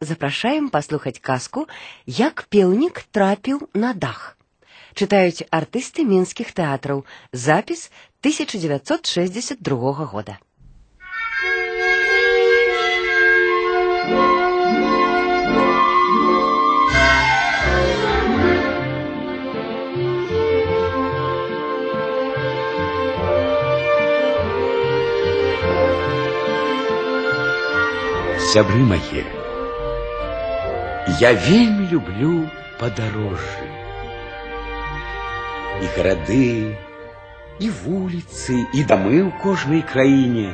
запрашаем паслухаць казку як пеўнік трапіў на дах чытаюць артысты мінскіх тэатраў запіс 1962 года сябры мае я вельмі люблю падарожжы і гарады і вуліцы і дамы ў кожнай краіне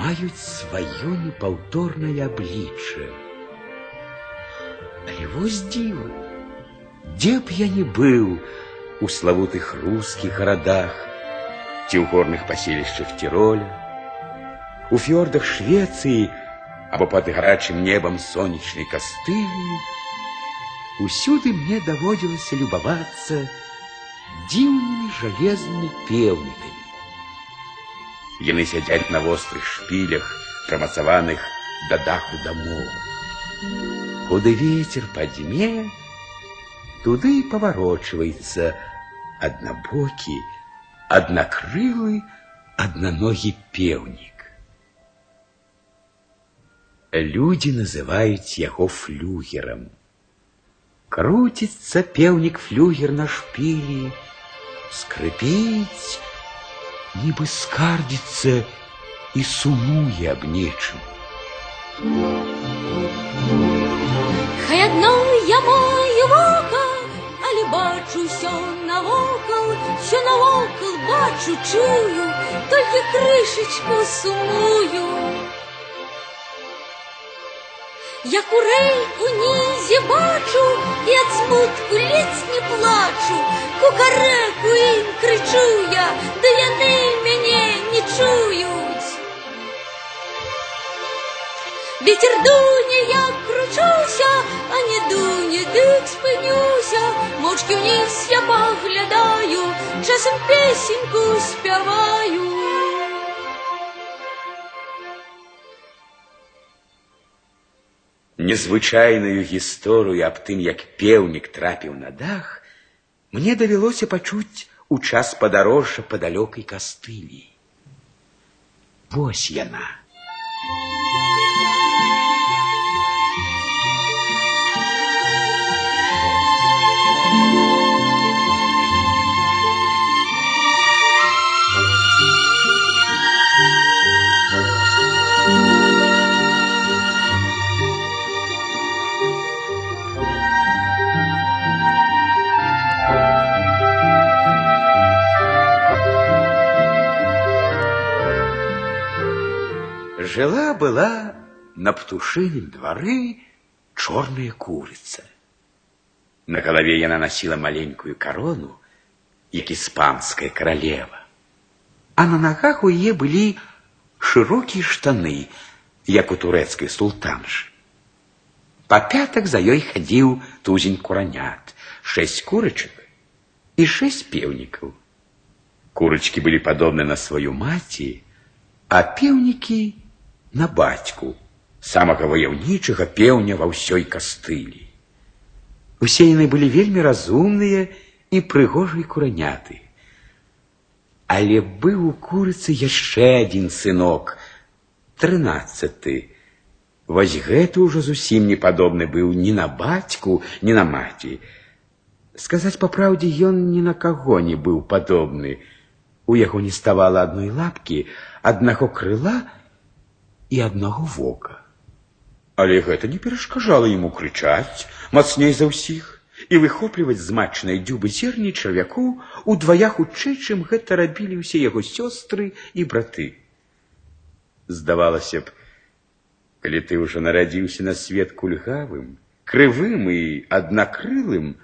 маюць сваё непаўторнае аблічча але вось дзіва дзе б я не быў у славутых рускіх гарадах ці ў горных паселішчах Тироля, у фьордах Швецыі або под гарачым небам сонечнай кастылі, усюды мне даводзілася любавацца дзіўнымі жалезнымі пеўнікамі. Яны сядзяць на вострых шпілях, прамацаваных да даху дамоў. Куды ветер падзьме, туды паварочваецца аднабокі, аднакрылы, аднаногі пеўнік. Люди называют его флюгером. Крутится певник флюгер на шпиле, скрипить, нібы скардится и сумуе об нечым. Хай адно я маю вока, але бачу все навокал, все навокал бачу, чую, только крышечку сумую. Я курей унізе бачу і ад смутку ледзь не плачу, кукарэку ім крычу я, да яны мяне не чуюць. Ветер дуне, я кручуся, а не дуне, дык спынюся, Мочки ўніз я паглядаю, часам песеньку спяваю. незвычайную гісторыю аб тым, як пеўнік трапіў на дах, мне давялося пачуць у час падарожжа па далёкай кастылі. Вось яна. Жила-была на птушином дворы черная курица. На голове яна носила маленькую корону, як испанская королева. А на ногах у яе были широкие штаны, як у турецкой султанши. По пяток за ёй ходил тузень куранят, шесть курочек и шесть певников. Курочки были подобны на свою мать, а певники на бацьку, самага ваяўнічага пеўня ва ўсёй кастылі. Усе яны былі вельмі разумныя і прыгожай кураняты. Але быў у курыцы яшчэ адзін сынок, трынаццаты. Вось гэты ўжо зусім не падобны быў ні на бацьку, ні на маці. Сказаць па праўдзе, ён ні на каго не быў падобны. У яго не ставала адной лапкі, аднаго крыла і аднаго вока. Але гэта не перашкажала ему крычаць мацней за ўсіх і выхопліваць з матчнай дзюбы зерні чарвякоў удвая хутчэй, чым гэта рабілі ўсе яго сёстры і браты. Здавалася б, калі ты ўжо нарадзіўся на свет кульгавым, крывым і аднакрылым,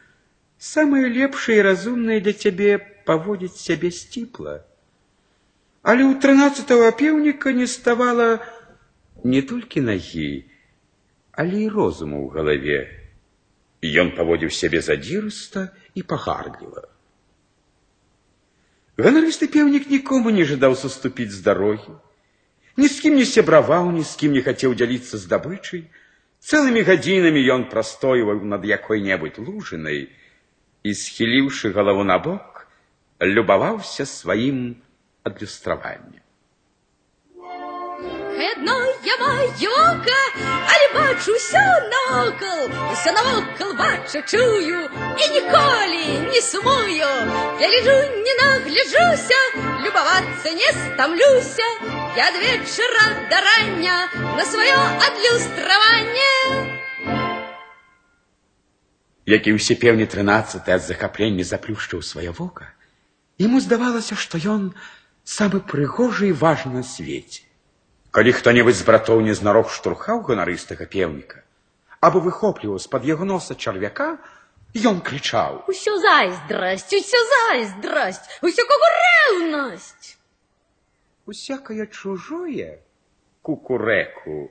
самае лепшае і разумнае для цябе паводзіць сябе сціпла. Але ў трынаццатого пеўніка не ставала не толькі нагі, але і розуму ў галаве. Ён паводзіў сябе задзірыста і пагардліва. Ганарысты пеўнік нікому не жадаў саступіць з дарогі, ні з кім не сябраваў, ні з кім не хацеў дзяліцца здабычай, Цэлымі гадзінамі ён прастойваў над якой-небудзь лужынай і, схіліўшы галаву на бок, любаваўся сваім адлюстраваннем. Одное мое око, але бачу все наокол, все наокол бачу, чую, и ніколи не сумую. Я лежу, не нагляжуся, любоваться не стомлюся, я ад вечера до рання на свое адлюстраванне. Як і ўсе пеўні трынаццаты ад захаплення заплюшчыў сваё вока, яму здавалася, што ён самы прыгожы і важны на свеце. Калі хто-небудзь з братоў незнарок штурхаў ганарыстага пеўніка, або выхопліваў з-пад яго носа чарвяка, ён крычаў: Усё зайздрасць, усё зайздрасць, усё кого рэўнасць. Усякае чужое кукурэку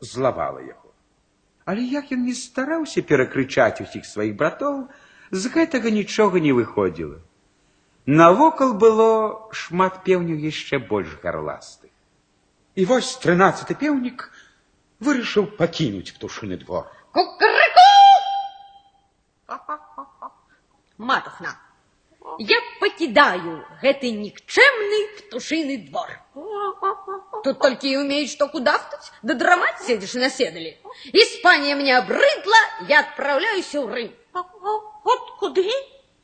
злавала яго. Але як ён не стараўся перакрычаць усіх сваіх братоў, з гэтага нічога не выходзіла. Навокал было шмат пеўняў яшчэ больш гарластых. І вось трынаццаты пеўнік вырашыў пакінуць птушыны двор. Кукареку! Матухна, я покидаю гэты никчемный птушиный двор. Тут только и умеешь что кудахтать, да драмать сидишь на седле. Испания мне обрыдла, я отправляюсь в Рим. От куды?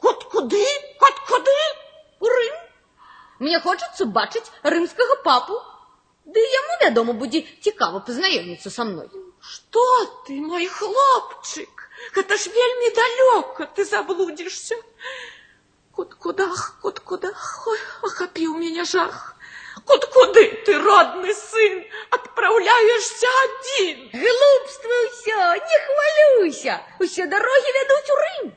От куды? От куды? У Рим. Мне хочется бачить римского папу. Да и ему, вядома, будзе цікава пазнаёміцца са мной. Што ты, мой хлопчык? Гэта ж вельмі далёка, ты заблудзішся. Куд кудах, куд кудах, ой, охапіў мяне жах. Куд куды ты, родны сын, отправляешься один? Глупство ўсё, не хвалюйся, усе дороги вядуць у Рым.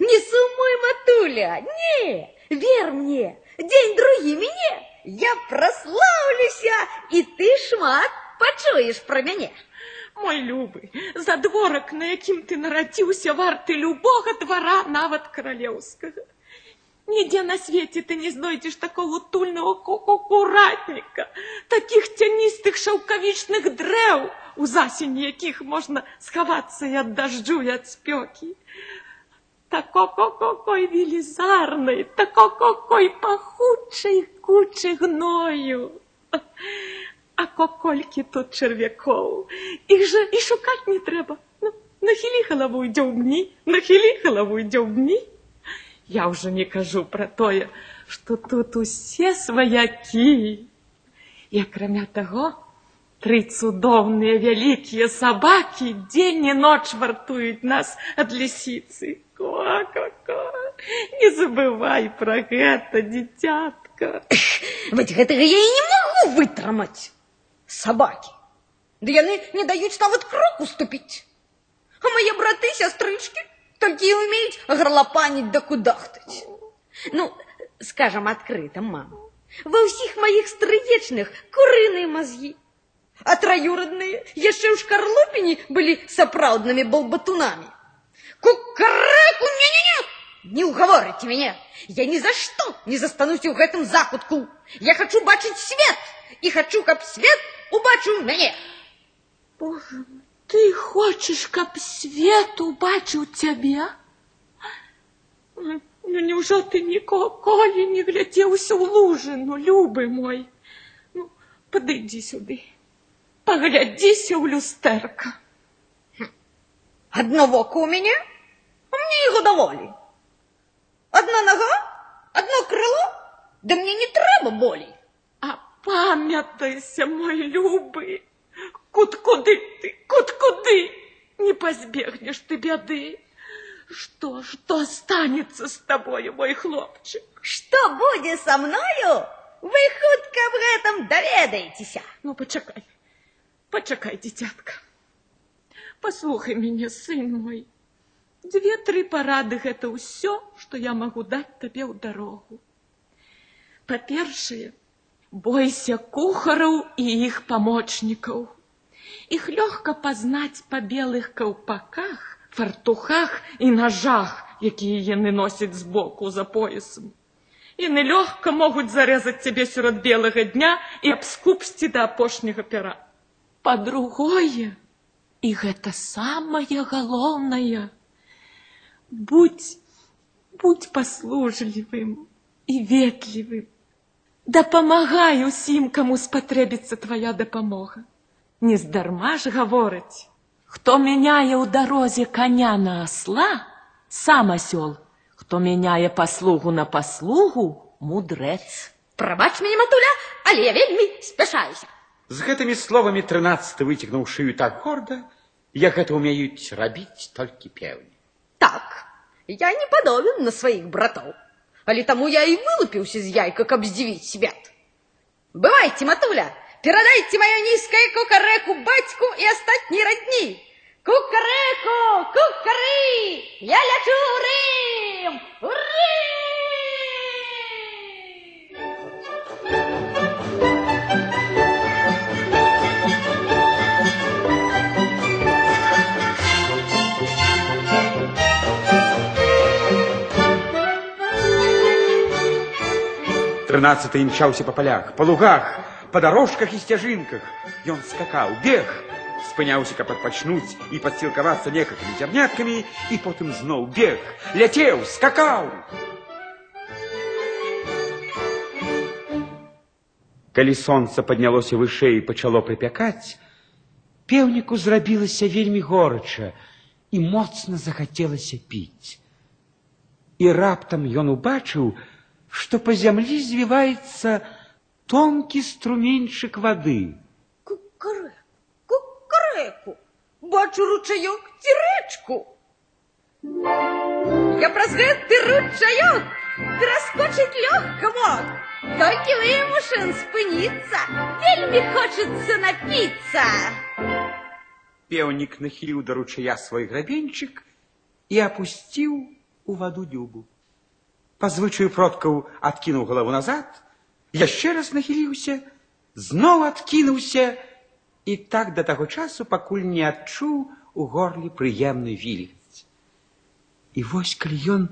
Не сумуй, матуля, не, вер мне, день другі мне, я прославлюся, і ты шмат пачуеш пра мяне. Мой любы, задворак, на якім ты нарадзіўся, варты любога двара, нават каралеўскага. Нигде на свете ты не знойдешь такого тульного кукуратника, таких тянистых шелковичных древ, у засені яких можна сховаться и от дождю, и от спеки. Тако-ко-ко-кой велизарный, тако-ко-кой пахучей кучи гною. А кокольки тут червяков, их же и шукать не треба. Ну, нахили голову, йдем дні, нахили голову, йдем дні. Я уже не кажу про тое, что тут усе сваякі. І акрамя таго, тры цудоўныя вялікія сабакі дзень і ноч вартуюць нас ад лісіцы. Ко-ко-ко, не забывай про гэта, дзіцятка. Ведь гэтага я і не могу вытрымаць. Собаки. Да яны не даюць нават крок уступіць. А мои браты, сестрички, только и умеют горлопанить да кудахтать. Ну, скажем открыто, мама, во всех моих стрыечных куриные мозги. А троюродные еще у шкарлупине были соправдными болбатунами. Кукареку, не-не-не, не уговорите меня. Я ни за что не застанусь в этом закутку. Я хочу бачить свет, и хочу, каб свет убачыў мяне. Боже мой, ты хочешь, каб свет убачыў цябе? Ну, неужо ты ніколі не глядзеўся ў лужыну, любы мой? Ну, падыдзі сюды, паглядзіся ў люстэрка. Одно воко у меня, а мне его доволі. Одна нога, одно крыло, да мне не трэба болей. А памятайся, мой любы, куд куды ты, куд куды, не позбегнешь ты беды. Что, что останется с тобой, мой хлопчик? Что будет со мною? Вы хутка об этом доведаетесь. Ну, почекай, почекай, дитятка. Послухай меня, сын мой. Две-три парады – это все, что я могу дать тебе в дорогу. По-першее, бойся кухараў и их помощников. Их легко познать по белых колпаках, фартухах і ножах, які яны носяць збоку за поясом. Яны лёгка могуць зарэзаць цябе сярод белага дня і абскупсці да апошняга пера. Па-другое, І гэта самае галоўнае. Будь, будь паслужлівым і ветлівым. Дапамагай усім, каму спатрэбіцца твая дапамога. Нездарма ж гаворыць, хто мяняе ў дарозе коня на осла, сам асёл, хто мяняе паслугу на паслугу, мудрэц. Прабач мяне, матуля, але я вельмі спяшаюся. З гэтымі словамі трынаццаты выцягнуў шыю так горда, як гэта ўмеюць рабіць толькі пеўні. Так, я не падобен на сваіх братоў. Але таму я і вылупіўся з яйка, каб здзівіць свят. Бывайце, матуля, перадайце маё нізкае кукарэку бацьку і астатняй радні. Кукарэку, кукары! Я лячу ў Рым! Трынаццаты імчаўся па палях, па лугах, па дарожках і сцяжынках. Ён скакаў, бег, спыняўся, каб адпачнуць і падсілкавацца некалькімі зярняткамі, і потым зноў бег, ляцеў, скакаў. Калі сонца паднялося вышэй і пачало прыпякаць, пеўніку зрабілася вельмі горача і моцна захацелася піць. І раптам ён убачыў, што па зямлі звіваецца тонкі струменьчык вады. Кукарэку, кукарэку, бачу ручаёк ці рэчку. Я праз гэты ручаёк пераскочыць лёгка мог. Толькі вымушан спыніцца, вельмі хочацца напіцца. Пеўнік нахіліў да ручая свой грабеньчык і апусціў у ваду дзюбу. Па звычаю продкаў адкінуў галаву назад, яшчэ раз нахіліўся, зноў адкінуўся і так да таго часу, пакуль не адчуў у горле прыемны вільгаць. І вось калі ён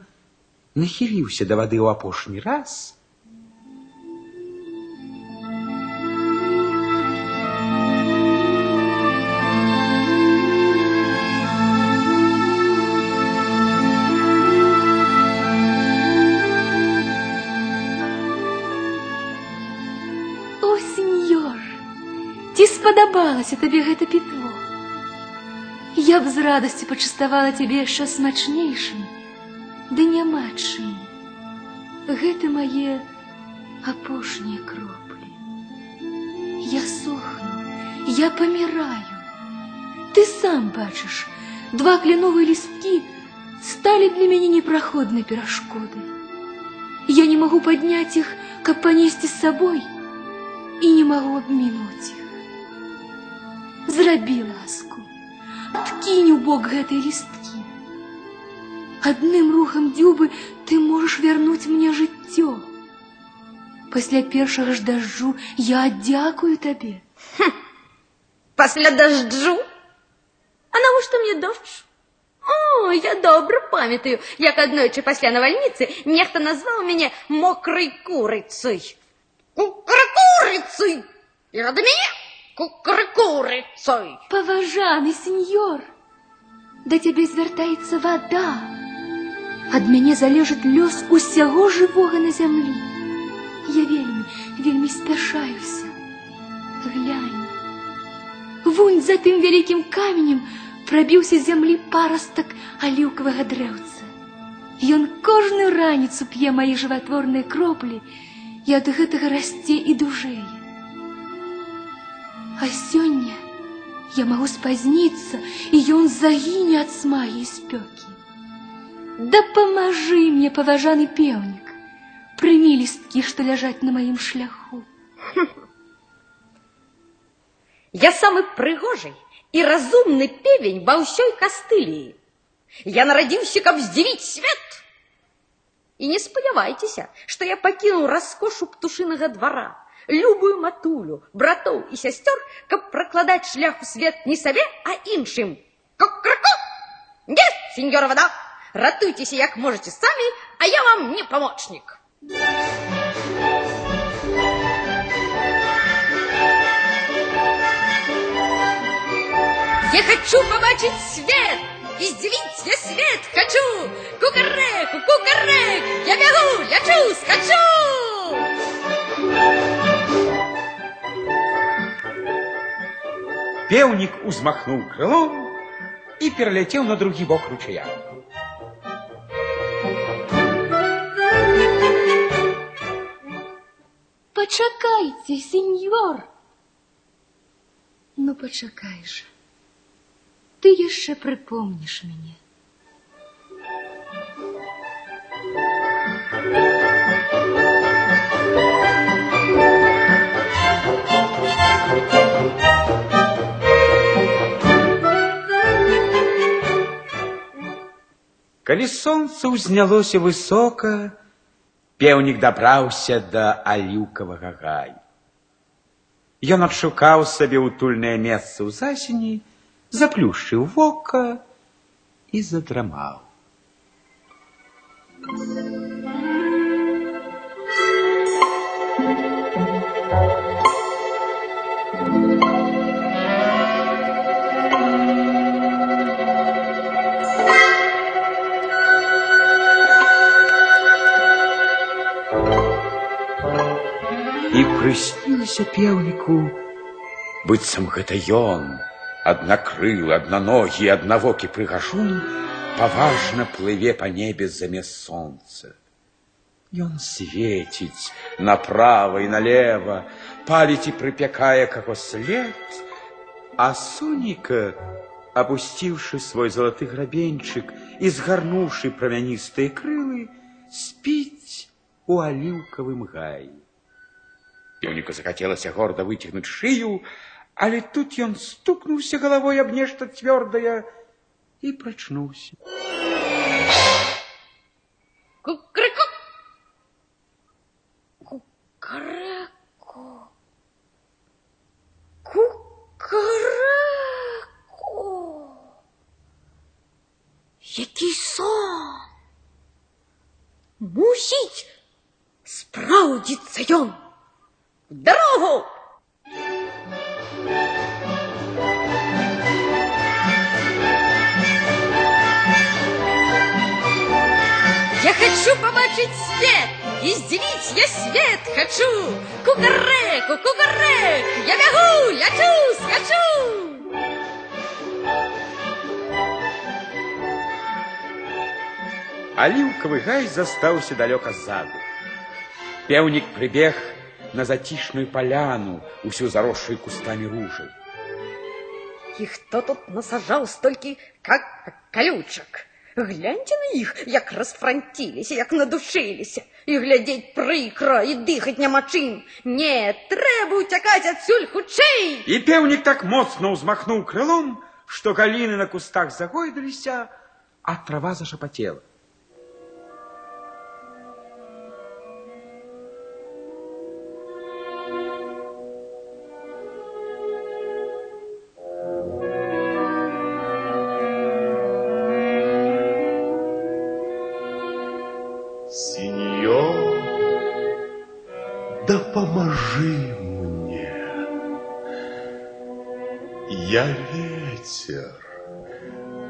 нахіліўся да вады ў апошні раз, спадабалася табе гэта пітво? Я б з радасцю пачаставала цябе яшчэ смачнейшым, ды няма чым. Гэта мае апошнія кроплі. Я сохну, я паміраю. Ты сам бачыш, два кляновыя лісткі сталі для мяне непраходнай перашкодай. Я не магу падняць іх, каб панесці з сабой, і не магу абмінуць іх. Зрабі ласку, адкінь у бок гэтай лісткі. Адным рухам дзюбы ты можаш вярнуць мне жыццё. Пасля першага ж дажджу я дзякую табе. Пасля дажджу? А навошта мне дождж? О, я добра памятаю, як аднойчы пасля навальніцы нехта назваў мяне мокрай курыцай. Кукрыкурыцай! І рада мяне кукрыкурыцай! Паважаны сеньор, да цябе звяртаецца вада. Ад мяне залежыць лёс усяго жывога на зямлі. Я вельмі, вельмі спяшаюся. Глянь. Вунь за тым вялікім каменем прабіўся з зямлі парастак аліўкавага дрэўца. Ён кожную раніцу п'е мае жыватворныя кроплі і ад гэтага расце і дужэе. А сёння я магу спазніцца, і ён загіне ад смагі і спёкі. Дапамажы мне, паважаны пеўнік, прымі лісткі, што ляжаць на маім шляху. Я самы прыгожы і разумны певень ва ўсёй кастыліі. Я нарадзіўся, каб здзівіць свет. І не спадзявайцеся, што я пакінуў раскошу птушынага двара, любую матулю, братоў і сясцёр, каб пракладаць шлях у свет не сабе, а іншым. Ку-ку-ку! Не, сеньора вода, ратуйцеся як можете самі, а я вам не памочнік. хочу побачить свет, і здивіть я свет хочу. Кукареку, кукарек, я бегу, лечу, скачу. Певник узмахнул крылом и перелетел на другий бок ручья. Почакайте, сеньор. Ну, почакай же. Ты еще припомнишь мне. Калі сонца ўзнялося высока, пеўнік дабраўся да аліўкавага гаю. Ён адшукаў сабе ўтульнае месца ў засені, заплюшчыў вока і задрамаў. І прыснілася пеўніку, быццам гэта ён, аднакрылы, аднаногі, аднавокі прыгажун, паважна плыве па небе замест сонца. Ён свеціць направа і налево, паліць і прыпякае каго след, а Соніка, опусціўшы свой залаты грабеньчык і згарнуўшы прамяністыя крылы, спіць у аліўкавым гаі. Пеўніку захацелася горда выцягнуць шыю, але тут ён стукнуўся галавой аб нешта цвёрдае і прачнуўся. Кукареку. Кукареку. Кукареку. Який сон. Мусить спраўдзіцца ён. В дорогу! Я хочу побачить свет, и сделить я свет хочу. Кукареку, кукарек, я бегу, лечу, скачу. Аліўкавы гай застаўся далёка ззаду. Пеўнік прыбег на зацішную поляну, усю заросшую кустами ружей. И кто тут насажал столькі как колючек? Гляньте на іх, як расфранціліся, як надушыліся. І глядзець прыкра, і дыхаць няма чым. Не, трэба уцякаць адсюль хутчэй. І пеўнік так моцна ўзмахнуў крылом, што галіны на кустах загойдаліся, а трава зашапатела. поможи мне. Я ветер,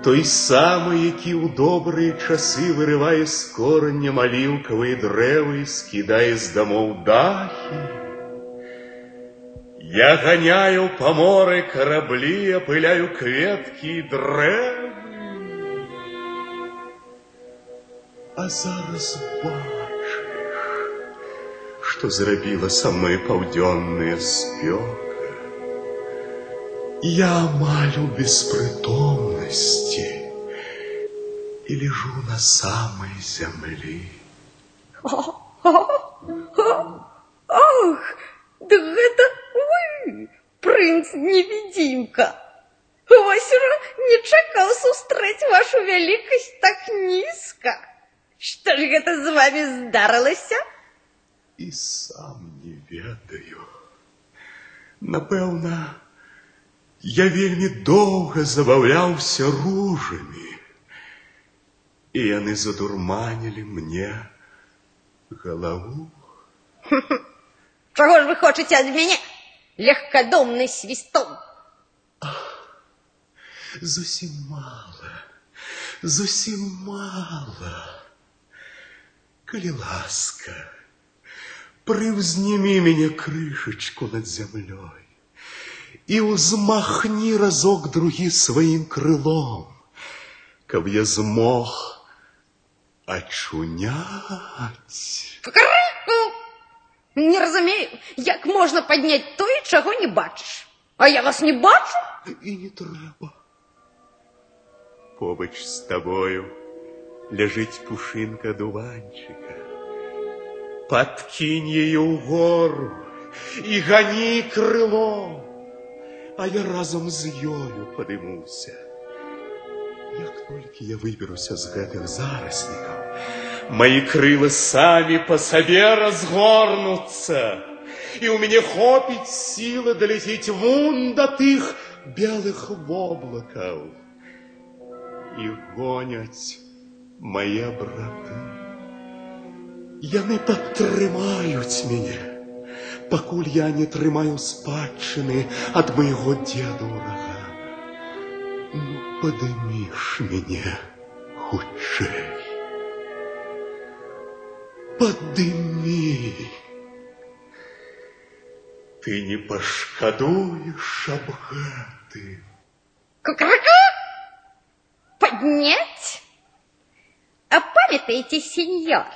той самый, які ў добрыя часы вырывае з корання маліўкавыя дрэвы, скідае з дамоў дахі. Я гоняю по моры корабли, опыляю кветкі і дрэвы. А зараз бачыш, што зрабіла са мной паўдзённая спёка. Я амаль у беспрытомнасці і лежу на самай зямлі. Ах, да гэта вы, прынц-невідзімка. Вось ужо не чакаў сустрэць вашу вялікасць так нізка. Што ж гэта з вами здарылася? І сам не ведаю. Напэўна, я вельмі доўга забаўляўся ружамі, і яны задурманілі мне галаву. Чаго ж вы хочаце ад мяне? Легкадумны свістом. зусім мала, зусім мала. Калі ласка, прыўзнімі мяне крышачку над зямлёй і ўзмахні разок другі сваім крылом, каб я змог ачуняць. Кукареку! Не разумею, як можна падняць тое, чаго не бачыш. А я вас не бачу? І не трэба. Побач з табою ляжыць пушынка дуванчыка. Падкінь яе ўгору і гані крылом, а я разам з ёю падымуся. Як толькі я выберуся з гэтых зараснікаў, мои крылы самі па сабе разгорнуцца, і ў мяне хопіць сілы даляціць вун да тых белых воблакаў. І гоняць мае браты. Яны падтрымаюць мяне, пакуль я не трымаю спадчыны ад майго дзеда ўрага. Ну, падыміш мяне хутчэй. Падымі. Ты не пашкадуеш аб гэтым. Кукареку! Поднять? А памятаете, сеньор,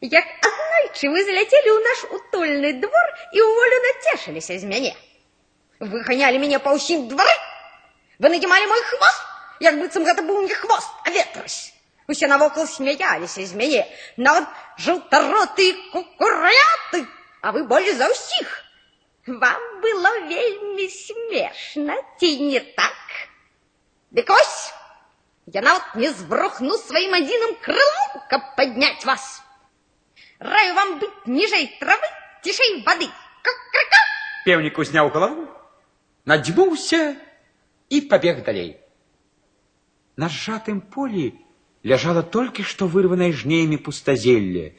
як аднойчы вы залетели ў наш утульны двор і ўволю нацешыліся з мяне? Вы ганялі мяне па ўсім двары? Вы надзімалі мой хвост, як быццам гэта быў не хвост, а ветрась. Усе навокал смяяліся з мяне, нават жаўтароты і кукуряты, а вы болей за ўсіх. Вам было вельмі смешна, ці не так? Дык ось, я нават не збрухну сваім адзіным крылом, каб падняць вас. Раю вам быць ніжэй травы, цішэй вады. Ка-ка-ка! Певник узнял голову, надзьмуўся и побег далей. На сжатым поле лежало только что вырванное жнеями пустозелье.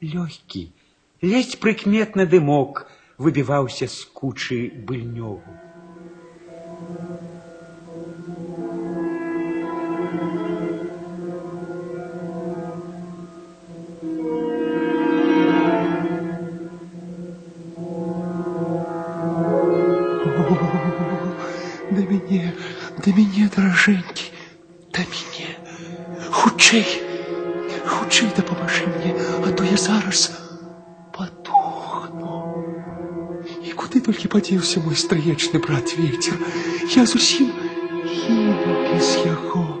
Легкий, ледь прикметно дымок выбивался с кучи быльнёву. Да толькі падзеўся мой стрыечны брат ветер. Я зусім гіну без яго.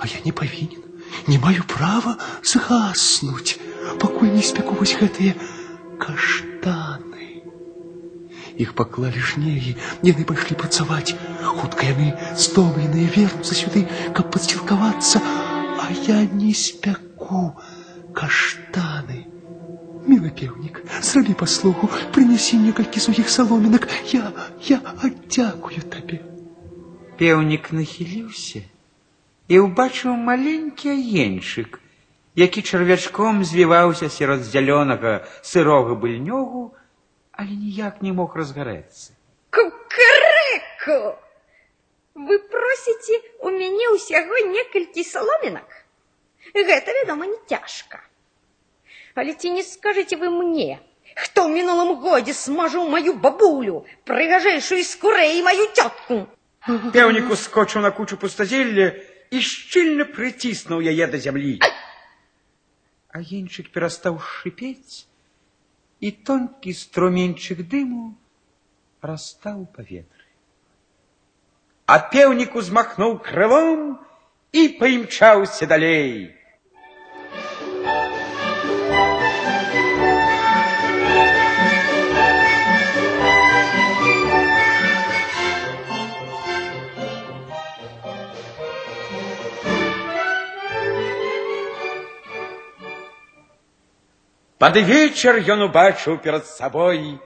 А я не павінен, не маю права згаснуць, пакуль не спеку вось гэтыя каштаны. Іх паклалі жнеі, яны пайшлі працаваць. Хутка яны стомленыя вернуцца сюды, каб падсцілкавацца, а я не спяку каштаны. Мілы пеўнік, зрабі паслугу, прынясі некалькі сухіх саломінак. Я, я аддзякую табе. Пеўнік нахіліўся і ўбачыў маленькі агеньчык, які чарвячком звіваўся сярод зялёнага сырога быльнёгу, але ніяк не мог разгарэцца. Кукареку! Вы просіце у мяне ўсяго некалькі саломінак? Гэта, вядома, не цяжка. Але ці не скажаце вы мне, хто ў мінулым годзе смажыў маю бабулю, прыгажэйшую з курэй і маю цётку? Пеўнік ускочыў на кучу пустазелля і шчыльна прыціснуў яе да зямлі. Агеньчык перастаў шыпець, і тонкі струменьчык дыму растаў у паветры. А пеўнік узмахнуў крылом і паімчаўся далей. Пад вечар ён убачыў перад сабой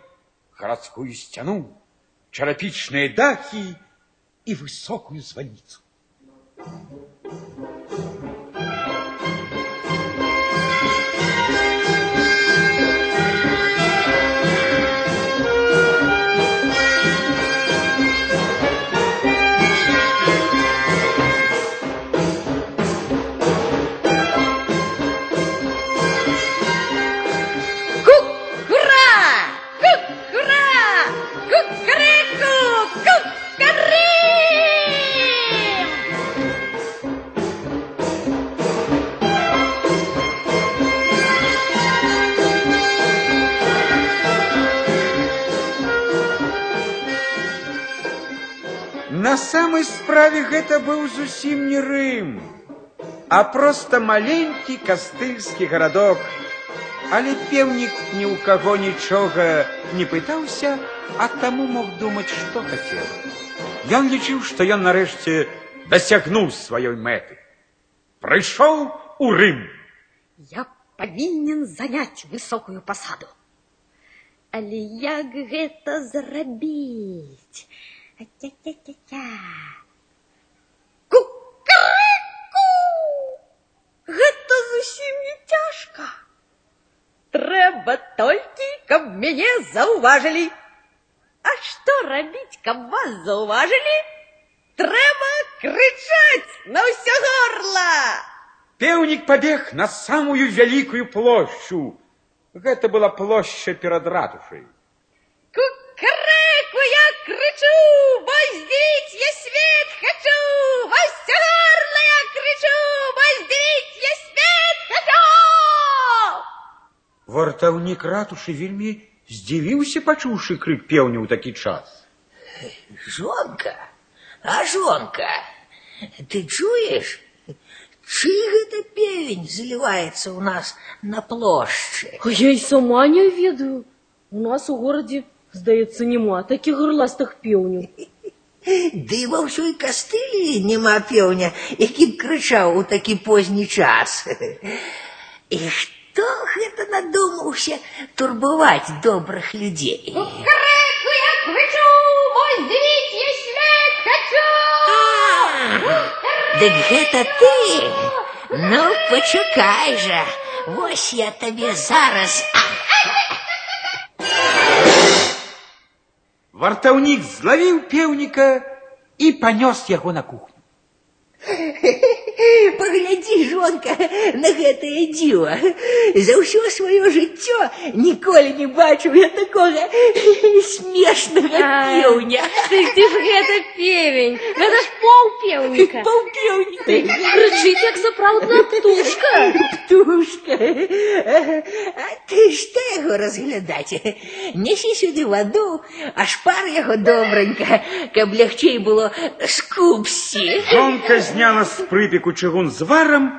гарадскую сцяну, чарапічныя дахі і высокую званіцу. самай справе гэта быў зусім не Рым, а проста маленькі кастыльскі гарадок. Але пеўнік ні ў каго нічога не пытаўся, а таму мог думаць, што хацеў. Ён лічыў, што ён нарэшце дасягнуў сваёй мэты. Прыйшоў у Рым. Я павінен заняць высокую пасаду. Але як гэта зрабіць? Ця-ця-ця-ця. Кукарэку! Гэта зусім не цяжка. Трэба толькі, каб мяне заўважылі. А што рабіць, каб вас заўважылі? Трэба крычаць на ўсё горла. Пеўнік пабег на самую вялікую плошчу. Гэта была плошча перад ратушай. Кукарэку я крычу, вось дивіць я свет хочу, вось горла я крычу, вось дивіць я свет хочу. Вартаўнік ратушы вельмі здзівіўся, пачуўшы крык пеўня ў такі час. Жонка, а жонка, ты чуешь? Чый гэта певень заливается у нас на плошчы? А я і сама не ведаю. У нас у горадзе, здаецца, няма такіх горластых пеўняў. Ды ва ўсёй кастылі няма пеўня, які б крычаў у такі позні час. І хто гэта надумаўся турбаваць добрых людзей? Кукарэку я крычу, вось дивіць я свет хочу. Дык гэта ты? Ну, пачакай жа, вось я табе зараз. Вартаўнік злавіў пеўніка і панёс яго на кухню. Паглядзі, жонка, на гэтае дзіва. За ўсё сваё жыццё ніколі не бачыў я такога смешнага пеўня. Ты, ты ж гэта певень, гэта ж паўпеўніка. Паўпеўніка. Крычыць, як сапраўдная птушка. Птушка. А ты што яго разглядаць? Несі сюды ваду, а шпар яго добранька, каб лягчэй было скупсці. Жонка зняла з прыпеку чыгун з варам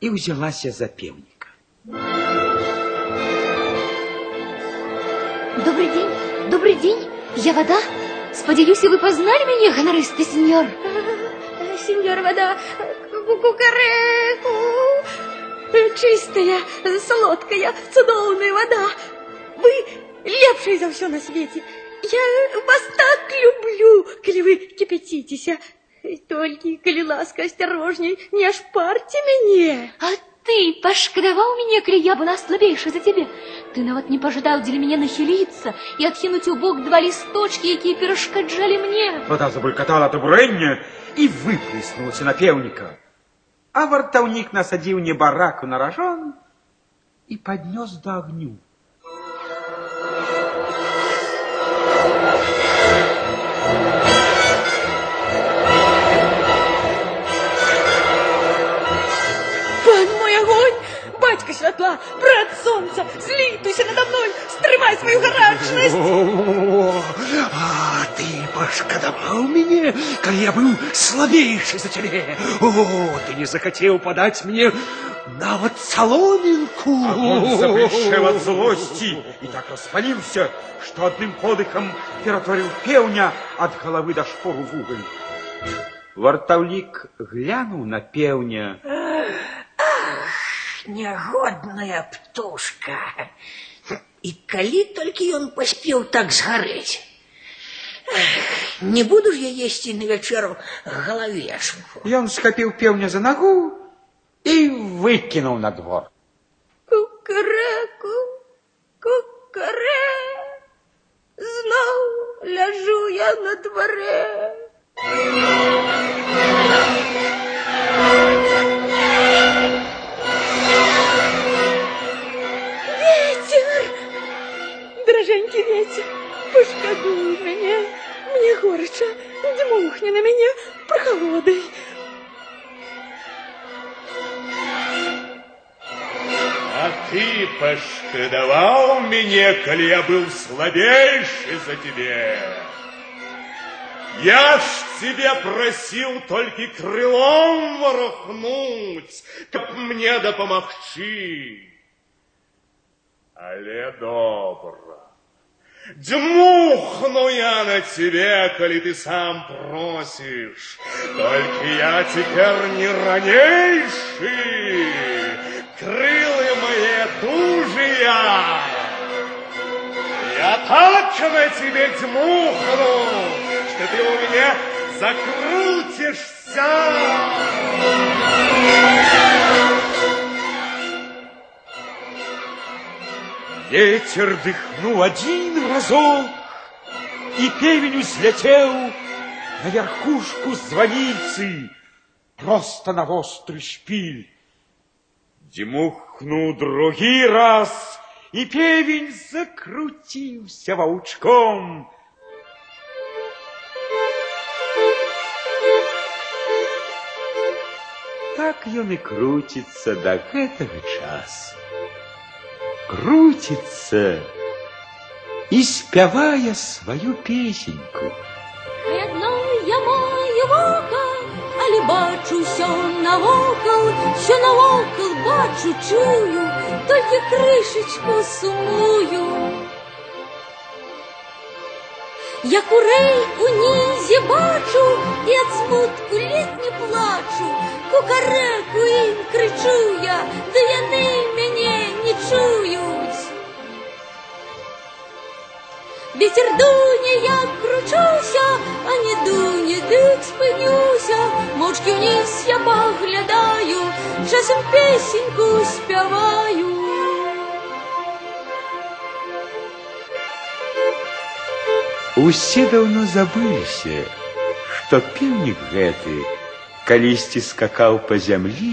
і ўзялася за пеўніка. Добрый день, добрый день. Я вода. Сподеюсь, вы познали меня, гонористый сеньор. Сеньор вода, кукарэку. Чистая, солодкая, цудоўная вода. Вы лепшая за ўсё на свеце. Я вас так люблю, калі вы кипятитеся. Толькі, калі ласка, осторожней, не ашпарьте мяне. А ты пошкодовал меня, коли я была слабейшая за тебя. Ты нават не пожадал для меня нахилиться и откинуть у бок два листочки, якія перашкаджалі мне. Вода забулькатала ад абурэння і выплеснулася на пеўніка. А вартаўнік насадзіў небараку на ражон і паднёс да агню. святла, брат солнца, злитуйся надо мной, стрымай свою гарачнасць. О, а ты пашкадаваў мяне, калі я быў слабейшы за цябе. О, ты не захацеў падаць мне нават саломінку. Он заблішчэў ад злосці і так распаліўся, што адным подыхам ператварыў пеўня ад галавы да шпору вугаль. Вартаўнік глянуў на пеўня. Нягодная птушка. І калі толькі ён паспеў так згарэць. Эх, Не буду ж я есці на вячэру галавешку. Ён схапіў пеўня за нагу і выкінуў на двор. Кукарэку, кукарэ, зноў ляжу я на дварэ. Ветер, дроженький ветер, пошкадуй мяне, мне горача, дмухни на мяне прохалодай. А ты пашкадаваў мяне, калі я быў слабейшы за цябе. Я ж тебя просил только крылом ворохнуть, каб мне допомогчи. Але добра. Дмухну я на тебе, коли ты сам просишь. Только я теперь не ранейший, крылы мои дужия. Я так на тебе дмухну, что ты у меня закрутишься. Ветер дыхнул один разок, И певень взлетел на верхушку звоницы, Просто на острый шпиль. Дмухнул другий раз, И певень закрутился волчком. Так ён і круціцца да гэтага часу крутится и спевая свою песеньку. Одно я маю вока, але бачу все навокал, що навокал бачу, чую, тільки кришечку сумую. Я курей у нізі бачу, і от смутку літні плачу, кукареку їм кричу я, да яни мене не чують. Вітер дуне, я кручуся, а не дуне, дик спинюся, мовчки вниз я поглядаю, часом песеньку спяваю. Усе даўно забыліся, што пеўнік гэты калісьці скакаў па зямлі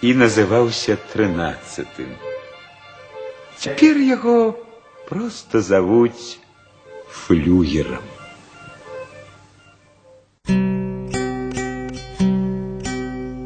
і называўся трынаццатым. Цяпер яго проста завуць флюгерам.